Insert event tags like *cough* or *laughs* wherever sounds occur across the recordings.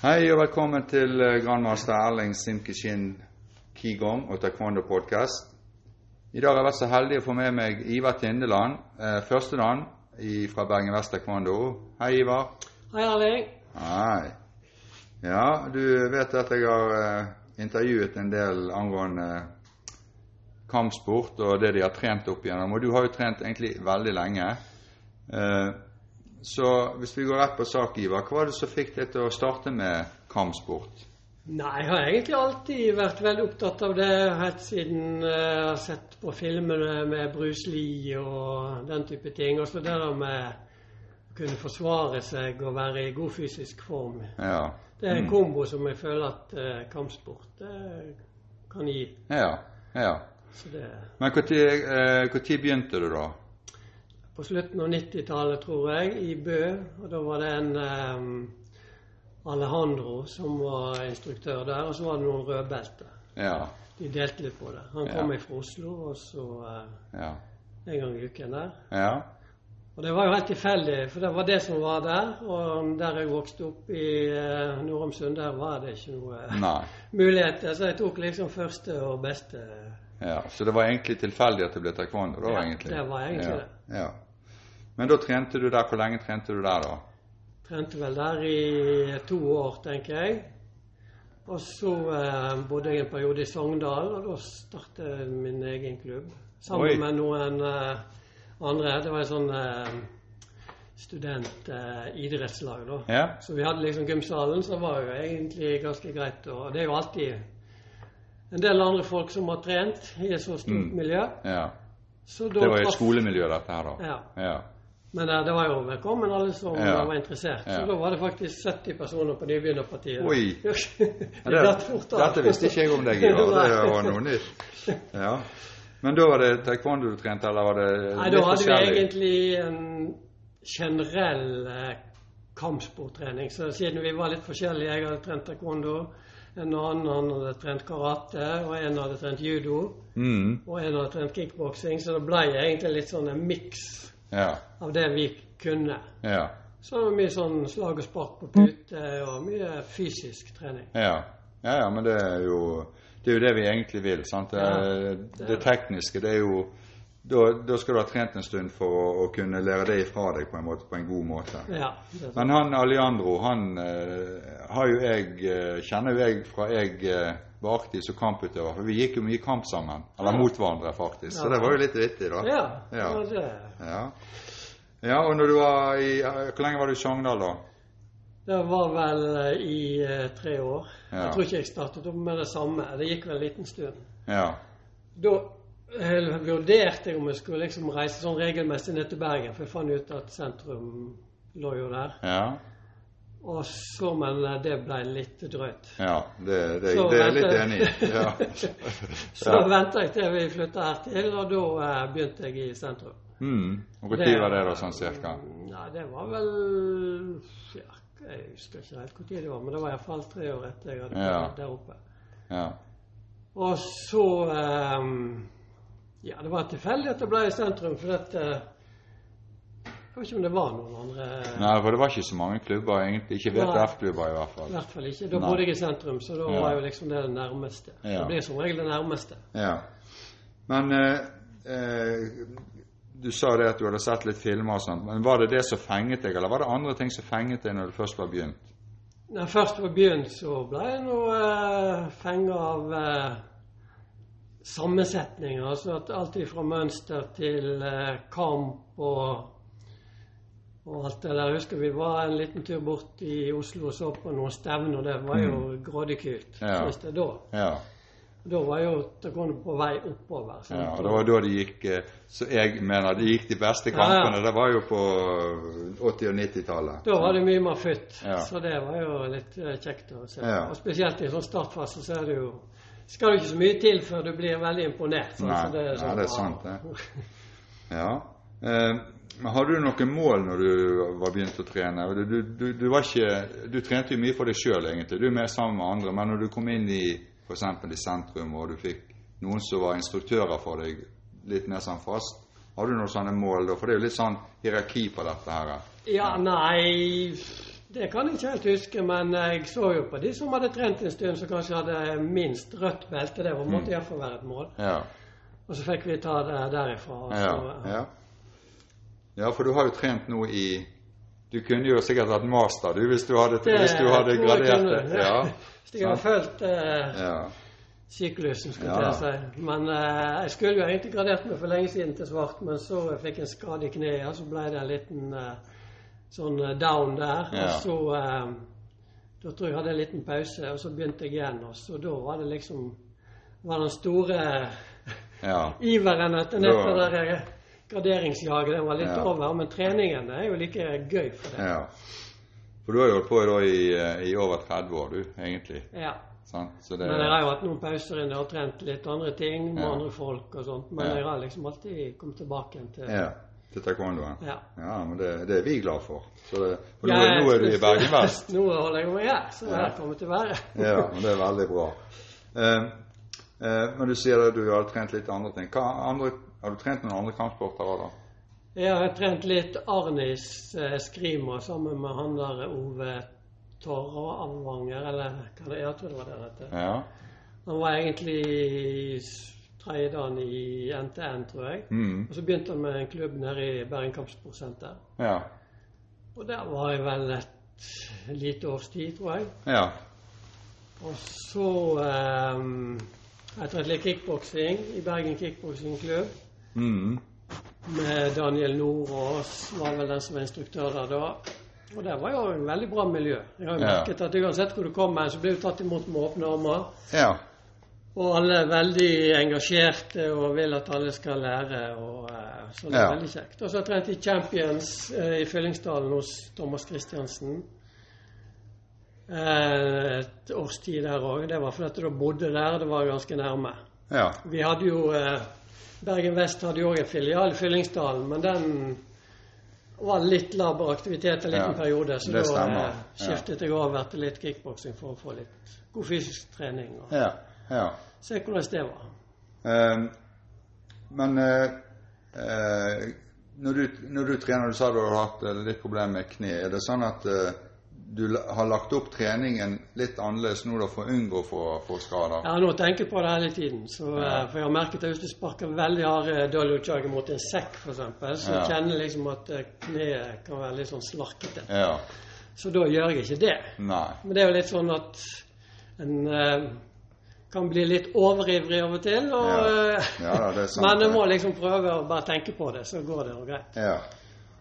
Hei og velkommen til eh, grandmaster Erling Simkishin Kigong og Taekwondo Podcast. I dag har jeg vært så heldig å få med meg Ivar Tindeland, eh, førstedan fra Bergen Vest Taekwondo. Hei, Ivar. Hei, Erling. Hei. Ja, du vet at jeg har eh, intervjuet en del angående kampsport og det de har trent opp igjennom. Og du har jo trent egentlig veldig lenge. Eh, så hvis vi går rett på sak, Ivar, hva var det som fikk deg til å starte med kampsport? Nei, jeg har egentlig alltid vært veldig opptatt av det helt siden jeg har sett på filmene med Bruce Lee og den type ting. Og så det der med å kunne forsvare seg og være i god fysisk form. Ja. Det er en kombo som jeg føler at uh, kampsport uh, kan gi. Ja, ja. Så det, Men når begynte du, da? På slutten av 90-tallet, tror jeg, i Bø. Og da var det en um, Alejandro som var instruktør der, og så var det noen rødbelter. Ja. De delte litt på det. Han kom fra Oslo, og så uh, ja. en gang i uken der. Ja. Og det var jo helt tilfeldig, for det var det som var der. Og der jeg vokste opp i uh, Nordhamsund, der var det ikke noe uh, *laughs* muligheter. Så jeg tok liksom første og beste. Ja, Så det var egentlig tilfeldig at det ble taekwondo? da, ja, egentlig? det var egentlig ja. det. Ja. Men da trente du der. Hvor lenge trente du der, da? Trente vel der i to år, tenker jeg. Og så eh, bodde jeg en periode i Sogndal, og da startet jeg min egen klubb. Sammen Oi. med noen eh, andre. Det var en sånn eh, studentidrettslag, da. Ja. Så vi hadde liksom gymsalen, så det var jo egentlig ganske greit. Og det er jo alltid en del andre folk som har trent i et så stort Mm. miljø. ja. Det var i et skolemiljø, dette her, da? Ja. ja. Men eh, det var jo velkommen alle som Ja. var interessert. Så Ja. da var det faktisk 70 personer på nybegynnerpartiet. Oi. *laughs* det det, datt fort av. dette visste ikke jeg om deg, i år. *laughs* Det var noe nytt. Ja. Men da var det taekwondo du trente, eller var det Nei, litt da hadde vi egentlig en generell eh, kampsporttrening. Så siden vi var litt forskjellige Jeg hadde trent taekwondo, en annen han hadde trent karate, og en hadde trent judo, Mm. og en hadde trent kickboksing. Så det ble egentlig litt sånn en miks Ja. av det vi kunne. Ja. Så mye sånn slag og spark på pute, og mye fysisk trening. Ja. ja, ja, men det er jo det er jo det vi egentlig vil. sant? Det, det, det tekniske, det er jo da, da skal du ha trent en stund for å, å kunne lære det ifra deg på en måte, på en god måte. Ja, det. Men han Alejandro, han uh, har jo jeg uh, kjenner jo jeg fra jeg uh, var aktiv som kamputøver. For vi gikk jo mye kamp sammen. Eller Ja. mot hverandre, faktisk. Så det var jo litt vittig, da. Ja, Ja. ja. det, Ja. ja, og når du var i Hvor lenge var du i Sogndal, da? det var vel i tre år. Ja. Jeg tror ikke jeg startet opp med det samme. Det gikk vel en liten stund. Ja. Da vurderte jeg om jeg skulle liksom reise sånn regelmessig ned til Bergen, for jeg fant ut at sentrum lå jo der. Ja. Og så, men eh, det ble litt drøyt. ja det, det, det er jeg litt enig i. *laughs* Ja. Så Ja. venta jeg til vi flytta her til, og da eh, begynte jeg i sentrum. Mm. Og Når var det, da, sånn cirka? Nei, det var vel ja, Jeg husker ikke helt når det var, men det var iallfall tre år etter jeg hadde Ja. vært der oppe. Ja. Og så ehm, Ja, det var tilfeldig at det ble i sentrum, for dette Jeg vet ikke om det var noen andre Nei, for det var ikke så mange klubber, egentlig. Ikke VTF-klubber, i hvert fall. I hvert fall ikke. Da bodde jeg i sentrum, så da Ja. var jo liksom det det nærmeste. Ja. Det blir som regel det nærmeste. Ja. Men eh, eh, du sa det at du hadde sett litt filmer og sånt. Men var det det som fenget deg, eller var det andre ting som fenget deg når du først var begynt? Når jeg først var begynt, så ble jeg nå eh, fenga av eh, sammensetninger. Altså at alt fra mønster til eh, kamp og, og alt det der. Husker vi var en liten tur bort i Oslo og så på noen stevner. Det var jo grådig kult, Mm. Ja. synes jeg da. Ja. Da var jo taekwondo på vei oppover. sant? ja og det var da det gikk eh, Så jeg mener det gikk de beste kampene. ja. Det var jo på 80- og 90-tallet. Da var det mye mer futt, Ja. så det var jo litt eh, kjekt å se. Ja. Og spesielt i sånn startfase så er det jo skal det ikke så mye til før du blir veldig imponert. sant? Nei, Så det er ja, sånn, det er sant, det. Ja. *laughs* Eh, hadde du noen mål når du var begynt å trene? Du, du, du, du, var ikke, du trente jo mye for deg sjøl, egentlig. Du er mer sammen med andre. Men når du kom inn i f.eks. i sentrum, og du fikk noen som var instruktører for deg litt mer sånn fast, har du noen sånne mål da? For det er jo litt sånn hierarki på dette her. Ja, nei Det kan jeg ikke helt huske, men jeg så jo på de som hadde trent en stund, som kanskje hadde minst rødt belte. Det Mm. måtte iallfall være et mål. Ja. Og så fikk vi ta det derifra. Ja, så- ja. ja, for du har jo trent nå i Du kunne jo sikkert hatt master du, hvis du hadde, Det hvis du hadde gradert det. Ja. *laughs* Hvis jeg hadde fulgt eh, ja. syklusen, skulle jeg si. Men eh, jeg skulle jo egentlig gradert meg for lenge siden til svart, men så fikk jeg en skade i kneet, og så ble det en liten eh, sånn eh, down der. Ja. Og så eh, Da tror jeg jeg hadde en liten pause, og så begynte jeg igjen. Og så da var det liksom var den store *laughs* ja. iveren etter nettopp det der eh, graderingsjaget. Den var litt Ja. over. Men treningen er jo like gøy for det. ja. For du har jo holdt på i, i over 30 år, du, egentlig. Ja. Sant? Så det, Men jeg har jo hatt noen pauser inne og trent litt andre ting med andre folk og sånt. Men jeg har liksom alltid kommet tilbake til ja, til taekwondoen. Ja. Ja, men det, det er vi glad for. Så det, for nå, Ja, nå er du i Bergen Vest. *laughs* Nå holder jeg meg her, så her kommer til å være. *laughs* Ja, men det er veldig bra. Eh, eh, men du sier at du har trent litt andre ting. Andre, har du trent noen andre kampsporter da? Jeg har trent litt Arnis eh, Skrima sammen med han der Ove Torre Anvanger, eller hva det er, jeg tror det var det han het. Ja. Han var egentlig tredje dagen i NTN, tror jeg. Mm. Og så begynte han med en klubb nede i Bergen Kampsportsenter. ja. Og der var jeg vel et lite års tid, tror jeg. Ja. Og så um, har jeg trent litt kickboksing i Bergen Kickboksingklubb. Mm. Med Daniel Nordås var vel den som var instruktør der da. Og det var jo en veldig bra miljø. Jeg har jo Ja. merket at uansett hvor du kommer, så blir du tatt imot med åpne armer. Ja. Og alle er veldig engasjerte og vil at alle skal lære. Og, eh, så det er Ja. veldig kjekt. Og så trente jeg Champions eh, i Fyllingsdalen hos Thomas Christiansen. Eh, et års tid der òg. Det var fordi da bodde der, det var ganske nærme. Ja. Vi hadde jo eh, Bergen Vest hadde jo òg en filial i Fyllingsdalen, men den var litt laber aktivitet en liten Ja, periode. Så da eh, skiftet jeg over til litt kickboksing for å få litt god fysisk trening. Og Ja. Ja. se hvordan det var. Eh, men uh, uh, når, du, når du trener, du sa du har hatt eh, litt problemer med kne. Er det sånn at du har lagt opp treningen litt annerledes nå da for å unngå å få, skader? Jeg har nå tenkt på det hele tiden. Så, Ja. for jeg har merket at hvis du sparker veldig harde dollychager mot en sekk, f.eks., så Ja. kjenner jeg liksom at kneet kan være litt sånn slarkete. Ja. Så da gjør jeg ikke det. Nei. Men det er jo litt sånn at en kan bli litt overivrig av og til. Og, Ja. eh, Ja da, det sant. *laughs* men jeg må liksom prøve å bare tenke på det, så går det jo greit. Ja.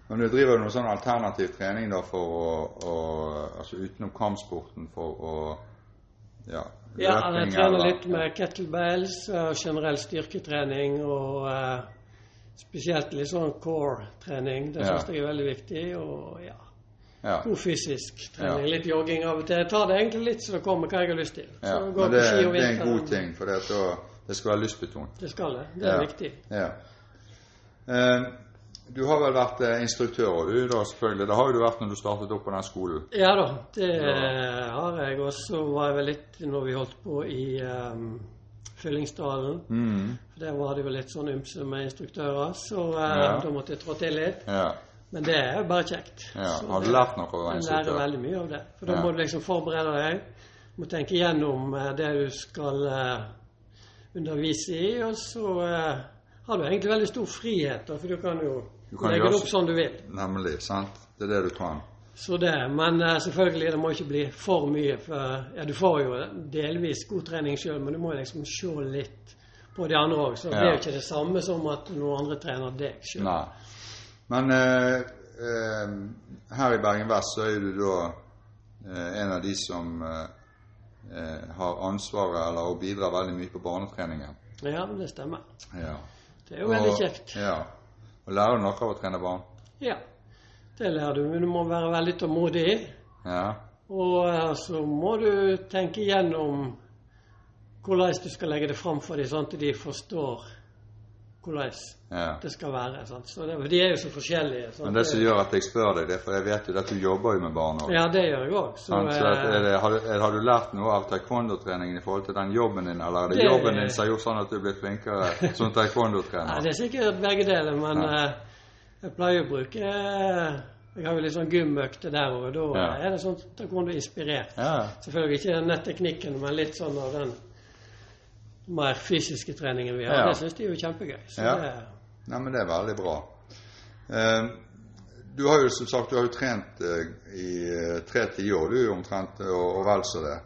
Men du driver jo noe sånn alternativ trening da for å, å Altså utenom kampsporten for å Ja. Ja, jeg trener eller- litt med kettlebells og generell styrketrening. Og eh, spesielt litt sånn core-trening. Det syns jeg er veldig viktig. Og ja, Ja. god fysisk trening. Ja. Litt jogging av og til. Jeg tar det egentlig litt så det kommer hva jeg har lyst til. ja. Men det, det er en god ting, for det, da, det skal være lystbetont. Det skal det. Det er Ja. viktig. Eh, du har vel vært eh, instruktør òg, du da selvfølgelig. Det har jo du vært når du startet opp på den skolen. Ja da, det har jeg. Og så var jeg vel litt når vi holdt på i um, Fyllingsdalen. Mm. Der var det jo litt sånn ymse med instruktører, så eh, da måtte jeg trå til litt. Ja. Men det er jo bare kjekt. ja. Så Har du lært noe av veien? Lærer veldig mye av det. For da Ja. må du liksom forberede deg. Du må tenke gjennom eh, det du skal eh, undervise i, og så uh, har du egentlig veldig stor frihet, da, for du kan jo Du kan legge det opp så- sånn du vil. Nemlig. Sant? Det er det du kan. Så det, Men uh, selvfølgelig, det må ikke bli for mye. For ja, du får jo delvis god trening sjøl, men du må liksom se litt på de andre òg. Så det Ja. blir jo ikke det samme som at noen andre trener deg sjøl. Men eh, eh, her i Bergen Vest så er du da eh, en av de som eh, eh, har ansvaret eller og bidrar veldig mye på barnetreningen. Ja, det stemmer. Ja. Det er jo veldig kjekt. Ja. Og lærer du noe av å trene barn? Ja, det lærer du. Men du må være veldig tålmodig. Ja. Og så må du tenke igjennom hvordan du skal legge det fram for dem, sånn at de forstår hvordan ja. det skal være. Sant? Så det, de er jo så forskjellige. Sant? Men det som gjør at jeg spør deg, det er for jeg vet jo at du jobber jo med barn òg. Ja, det gjør jeg òg. Så, Så at, eh, det, har, du, har du lært noe av taekwondo-treningen i forhold til den jobben din, eller er det, Det- jobben din som har gjort sånn at du blitt flinkere som taekwondo-trener? *laughs* det er sikkert begge deler, men Ja. eh, jeg pleier å bruke eh, Jeg har jo litt sånn gymøkter der, og da Ja. er det sånn taekwondo-inspirert. Ja. Selvfølgelig ikke den netteknikken, men litt sånn av den mer fysiske treningen vi har. Ja. Det syns de er jo kjempegøy. Så Ja. det, Nei, men det er veldig bra. Eh, du har jo som sagt du har jo trent eh, i eh, tre tiår, du omtrent, og, og vel så det.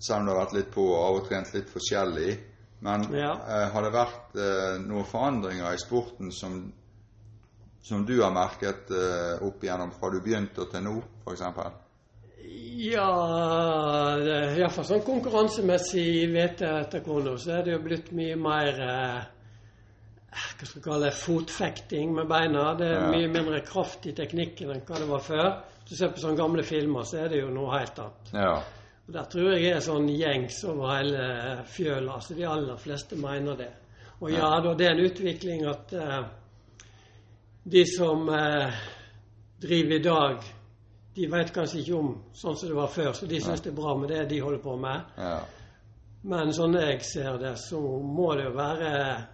Selv om du har vært litt på av og trent litt forskjellig. Men Ja. eh, har det vært noen forandringer i sporten som, som du har merket opp igjennom fra du begynte til nå, f.eks.? Ja, iallfall sånn konkurransemessig vet jeg etter korona, så er det jo blitt mye mer eh, hva skal vi kalle det, fotfekting med beina. Det er Ja. mye mindre kraft i teknikken enn hva det var før. Hvis du ser på sånne gamle filmer, så er det jo noe helt annet. Ja. Og Der tror jeg er sånn gjengs over hele fjøla. Altså de aller fleste mener det. Og ja, da det er en utvikling at eh, de som eh, driver i dag, de vet kanskje ikke om sånn som det var før, så de syns det er bra med det de holder på med. ja. Men sånn jeg ser det, så må det jo være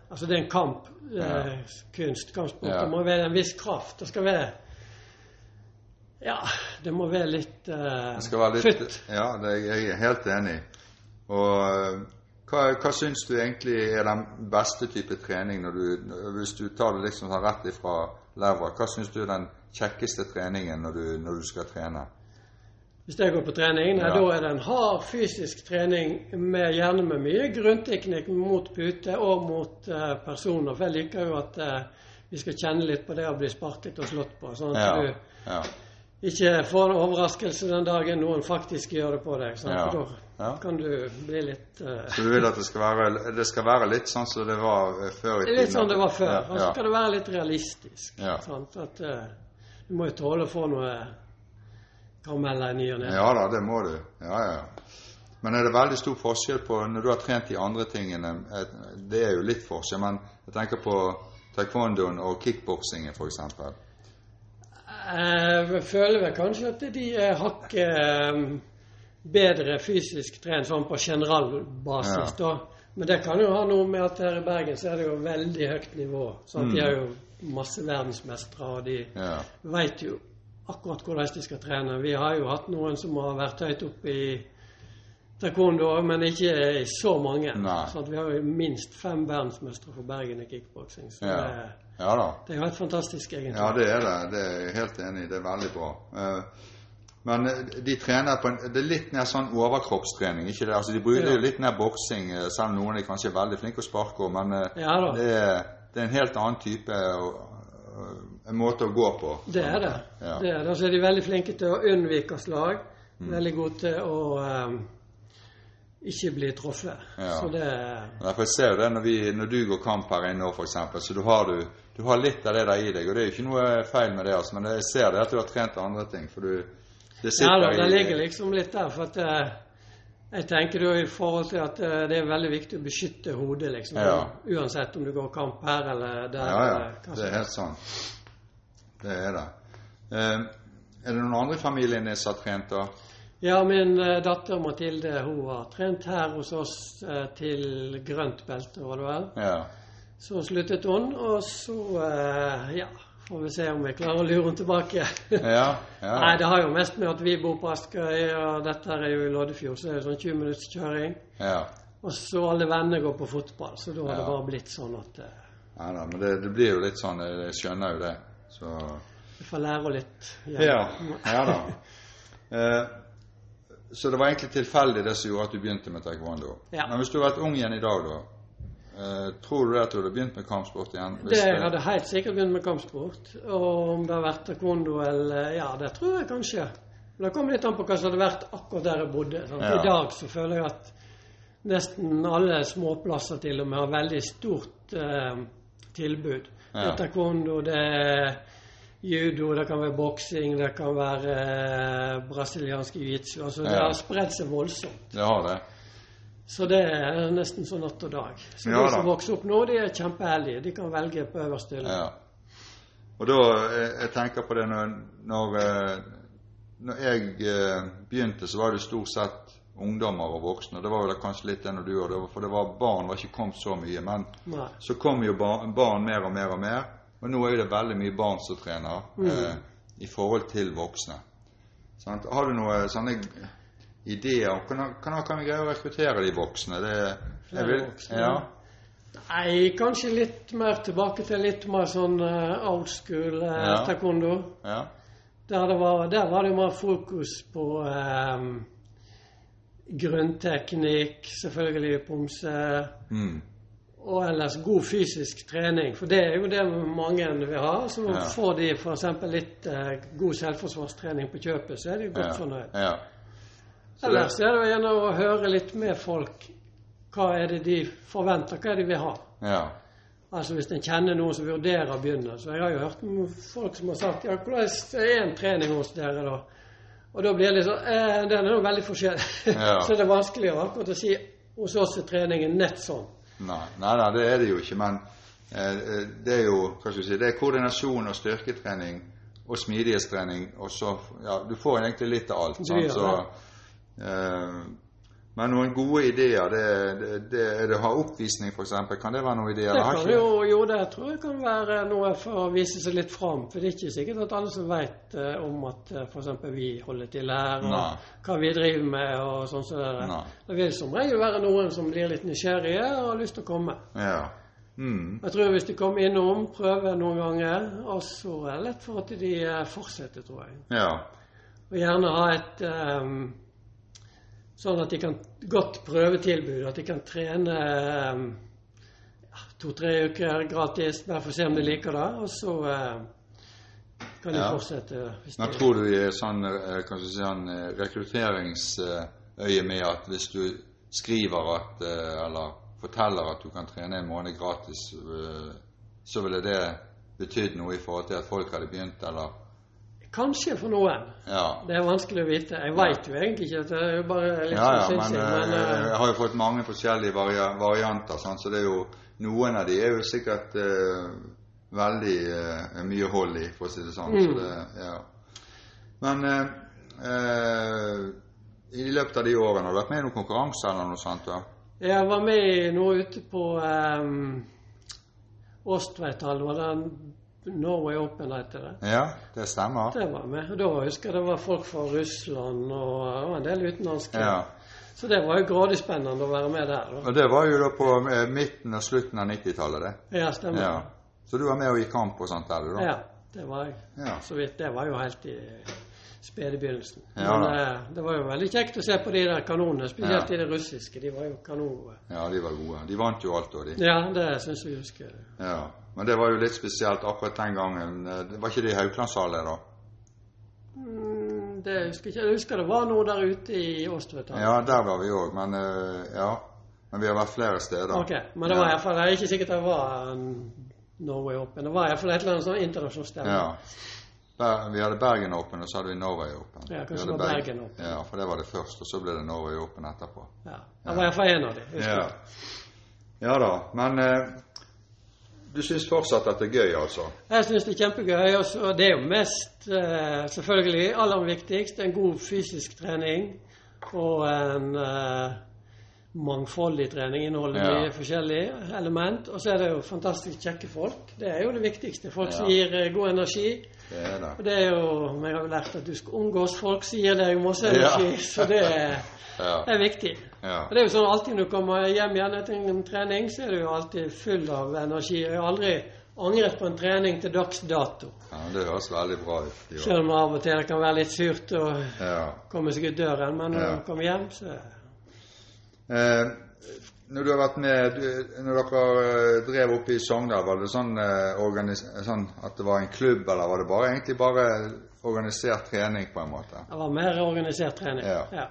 Altså det er en kamp. Ja. Eh, kunst, kampsport. Ja. Det må være en viss kraft. Det skal være Ja, det må være litt eh, være litt futt. Ja, det er jeg er helt enig. Og eh, hva, hva syns du egentlig er den beste type trening når du Hvis du tar det liksom sånn rett ifra levra, hva syns du er den kjekkeste treningen når du, når du skal trene? Hvis jeg går på trening, Ja. da er det en hard fysisk trening, med, gjerne med mye grunnteknikk mot pute og mot uh, personer. For jeg liker jo at uh, vi skal kjenne litt på det å bli sparket og slått på. Sånn at Ja. du ja. Ikke får overraskelse den dagen noen faktisk gjør det på deg. Sant? Ja. For da Ja. kan du bli litt uh... Så du vil at det skal være, det skal være litt sånn som det var før i er litt sånn det var før. Ja, Og så kan skal det være litt realistisk. At uh, Du må jo tåle å få noe karameller i ny og ne. ja da, det må du. Ja, ja. Men er det veldig stor forskjell på når du har trent de andre tingene? Det er jo litt forskjell, men jeg tenker på taekwondoen og kickboksingen f.eks. Eh, Jeg føler vel kanskje at de er hakket eh, bedre fysisk trent sånn på generell basis, Ja. da. Men det kan jo ha noe med at her i Bergen så er det jo veldig høyt nivå. Sant? De er jo masse verdensmestere, og de Ja. veit jo akkurat hvordan de skal trene. Vi har jo hatt noen som har vært høyt oppe i taekwondo, men ikke så mange. Sant? Vi har jo minst fem verdensmestere for Bergen i kickboksing. Så Ja. det, ja det er jo helt fantastisk, egentlig. Ja, det er det. Det er jeg helt enig i. Det er veldig bra. Eh, Men eh, de trener på en Det er litt mer sånn overkroppstrening, ikke det? Altså, De bruker Ja. jo litt mer boksing, eh, selv om noen er kanskje veldig flinke å sparke men Ja det, er, det er en helt annen type og, og, en måte å gå på. Det er det. Ja. det, er det. Så er de veldig flinke til å unnvike slag. Mm. Veldig gode til å ikke bli truffet. Ja. Så det Nei, for Jeg ser jo det når, vi, når du går kamp her inne nå, f.eks., så du har, du, du har litt av det der i deg. Og det er jo ikke noe feil med det, altså, men jeg ser det at du har trent andre ting. For du Det sitter Ja da, det ligger liksom litt der. For at uh, jeg tenker da i forhold til at uh, det er veldig viktig å beskytte hodet, liksom. Ja. Uansett om du går kamp her eller der. Ja, ja. eller Det er helt sånn. Det er det. Uh, er det noen andre i familien din som har trent, da? Ja, min eh, datter Mathilde hun har trent her hos oss eh, til grønt belte, var det vel. Ja. Så sluttet hun, og så eh, ja, får vi se om vi klarer å lure henne tilbake. Ja. ja. *laughs* Nei, det har jo mest med at vi bor på Askøy, og dette er jo i Loddefjord, så det er sånn 20 minutts kjøring. ja. Og så alle vennene går på fotball, så da har det bare blitt sånn at ja da, men det, det blir jo litt sånn, jeg skjønner jo det. Så vi får lære henne litt. Ja, ja da. *laughs* så det var egentlig tilfeldig det som gjorde at du begynte med taekwondo. Ja. Men hvis du hadde vært ung igjen i dag, da, eh, tror du det at du hadde begynt med kampsport igjen? Det hadde helt sikkert begynt med kampsport. Og om det hadde vært taekwondo eller Ja, det tror jeg kanskje. Men det kommer litt an på hva som hadde vært akkurat der jeg bodde. Sant? Ja. I dag så føler jeg at nesten alle småplasser til og med har veldig stort eh, tilbud. Det Ja. er taekwondo, det er judo, det kan være boksing, det kan være eh, brasiliansk jiu-jitsu. Altså det Ja. har spredd seg voldsomt. Det har det. Så det er nesten sånn natt og dag. Så Ja de som da. vokser opp nå, de er kjempeheldige. De kan velge på øverste hylle. Ja. Og da, jeg, jeg tenker på det når, når, eh, når jeg eh, begynte, så var det stort sett ungdommer og voksne. Det var jo da kanskje litt det når du gjorde det, for det var barn var ikke kommet så mye. Men Nei. så kom jo barn, barn mer og mer og mer. Og nå er jo det veldig mye barn som trener Mm. eh, i forhold til voksne. Sånn, Har du noen sånne ideer om hvordan, kan vi greie å rekruttere de voksne? Det, jeg vil, voksne? Ja, Nei, kanskje litt mer tilbake til litt mer sånn uh, old school uh, Ja. taekwondo. ja, Der, det var, der var det jo mer fokus på um, grunnteknikk, selvfølgelig pomse, mm, og ellers god fysisk trening. For det er jo det mange vil ha. Så Ja. får de f.eks. litt eh, god selvforsvarstrening på kjøpet, så er de ja, godt fornøyd. ja. Så Ellers det, er det gjerne å høre litt med folk. Hva er det de forventer, hva er det de vil ha? ja, Altså Hvis en kjenner noen som vurderer å begynne. Så jeg har jo hørt folk som har sagt ja, hvordan er en trening hos dere, da? Og da blir det liksom eh, Den er jo veldig forskjellig. Ja. *laughs* så det er vanskelig akkurat å si hos oss er treningen nett sånn. Nei, nei, nei, det er det jo ikke. Men eh, det er jo hva skal du si, det er koordinasjon og styrketrening og smidighetstrening. Og så, ja, Du får egentlig litt av alt. Sant? Så, eh, men noen gode ideer det, det, det det å ha oppvisning, f.eks. Kan det være noen ideer? Det kan jo, jo, det tror jeg kan være noe for å vise seg litt fram. For det er ikke sikkert at alle som vet eh, om at eh, f.eks. vi holder til her, og Nei. hva vi driver med og sånn som det der. Det vil som regel være noen som blir litt nysgjerrige og har lyst til å komme. Ja. Mm. Jeg tror hvis de kommer innom, prøver noen ganger, og så er det lett for at de eh, fortsetter, tror jeg. ja. Og gjerne ha et ehm, Sånn at de kan godt prøvetilbud, at de kan trene ehm, ja, to-tre uker gratis, bare for å se om de liker det, og så eh, kan de Ja. fortsette. Hvis Nå de, tror du det er sånn, eh, kan du si, sånn eh, rekrutteringsøye med at hvis du skriver at eh, Eller forteller at du kan trene en måned gratis, eh, så ville det betydd noe i forhold til at folk hadde begynt, eller? Kanskje for noen. Ja. Det er vanskelig å vite. Jeg veit jo egentlig ikke. Det er jo bare litt Ja, ja, men Men, uh, jeg har jo fått mange forskjellige vari varianter, sånn, så det er jo noen av de er jo sikkert uh, veldig uh, mye hold i, for å si det sånn. Så Mm. det, ja. Men i løpet av de årene har du vært med i noen konkurranser eller noe sånt? Ja? Jeg var med nå ute på um, Åstveithallen, var det Norway Open heter det. ja, det stemmer. Det var med. Og da husker jeg det var folk fra Russland og, og en del utenlandske. Ja. Så det var jo grådig spennende å være med der. Da. Og det var jo da på eh, midten og slutten av 90-tallet, det. Ja, stemmer. Ja. Så du var med og gikk kamp og sånt der, da? Ja, det var jeg. Ja. Så vidt. Det var jo helt i spede begynnelsen. Ja, Men eh, det var jo veldig kjekt å se på de der kanonene, spesielt Ja. de russiske. De var jo kanongode. Ja, de var gode. De vant jo alt, og de. Ja, det syns jeg husker. Ja, men det var jo litt spesielt akkurat den gangen. Det var ikke det i Haukelandshallen da? Mm, det husker jeg ikke. Jeg husker det var noe der ute i Åstveithallen. Ja, der var vi òg, men uh, ja. Men vi har vært flere steder. Ok, Men det var i hvert fall, jeg er ikke sikkert det var en Norway Open. Det var iallfall et eller annet sånn internasjonalt sted. Ja. Vi hadde Bergen Open, og så hadde vi Norway Open. Ja, kanskje det var Bergen Open. Ja, for det var det først, og så ble det Norway Open etterpå. Ja. Det var iallfall en av dem. Ja, ja da. Men eh, du syns fortsatt at det er gøy, altså? Jeg syns det er kjempegøy. Og det er jo mest, eh, selvfølgelig aller viktigst, en god fysisk trening og en eh, mangfoldig trening. Inneholder Ja. mye forskjellige element. Og så er det jo fantastisk kjekke folk. Det er jo det viktigste. Folk som gir eh, god energi. Det det. Og det er jo Jeg har jo lært at du skal omgås folk sier det, deg masse Ja. Så det er, *laughs* Ja. det er viktig. ja. Og det er jo sånn alltid når du kommer hjem igjen etter en trening, så er du jo alltid full av energi. Jeg har aldri angret på en trening til dags dato. ja det høres veldig bra ut. Jo. Selv om av og til det kan være litt surt å Ja. komme seg ut døren. Men når Ja. du kommer hjem, så Eh, når du har vært med du, Når dere eh, drev oppe i Sogndal, var det sånn, eh, sånn at det var en klubb, eller var det bare, egentlig bare organisert trening, på en måte? det var mer organisert trening. Ja. Ja.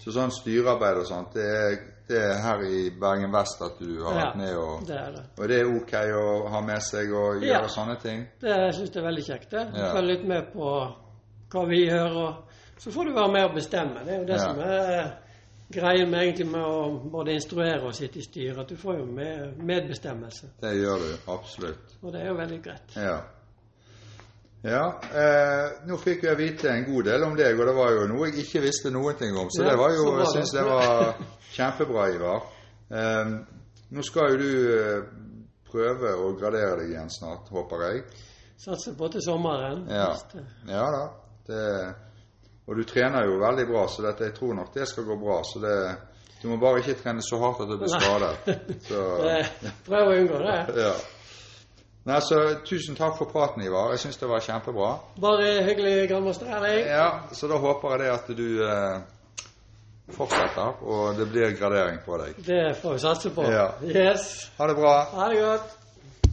Så sånn styrearbeid og sånt, det er, det er her i Bergen Vest at du har Ja, vært med og Det er det. Og det er ok å ha med seg og Ja. gjøre sånne ting? Det syns jeg er veldig kjekt. det. Ja. Følge litt med på hva vi gjør, og så får du være med og bestemme. Det er jo det Ja. som er greien med, egentlig med å både instruere og sitte i styret. At du får jo med, medbestemmelse. Det gjør du absolutt. Og det er jo veldig greit. Ja. Ja, eh, nå fikk jeg vite en god del om deg, og det var jo noe jeg ikke visste noen ting om. Så Ja, det var jo, jeg syns det var kjempebra, Ivar. Eh, nå skal jo du eh, prøve å gradere deg igjen snart, håper jeg. Satser på til sommeren. Ja, ja da. Det, og du trener jo veldig bra, så dette, jeg tror nok det skal gå bra. så det du må bare ikke trene så hardt at du blir skadet. Så, *laughs* Prøv å unngå det. *laughs* ja. Nei, så Tusen takk for praten, Ivar. Jeg syns det var kjempebra. Bare hyggelig, grandmaster Erling. Ja, Så da håper jeg det at du eh, fortsetter, og det blir gradering på deg. Det får vi satse på. Ja. Yes. Ha det bra. Ha det godt.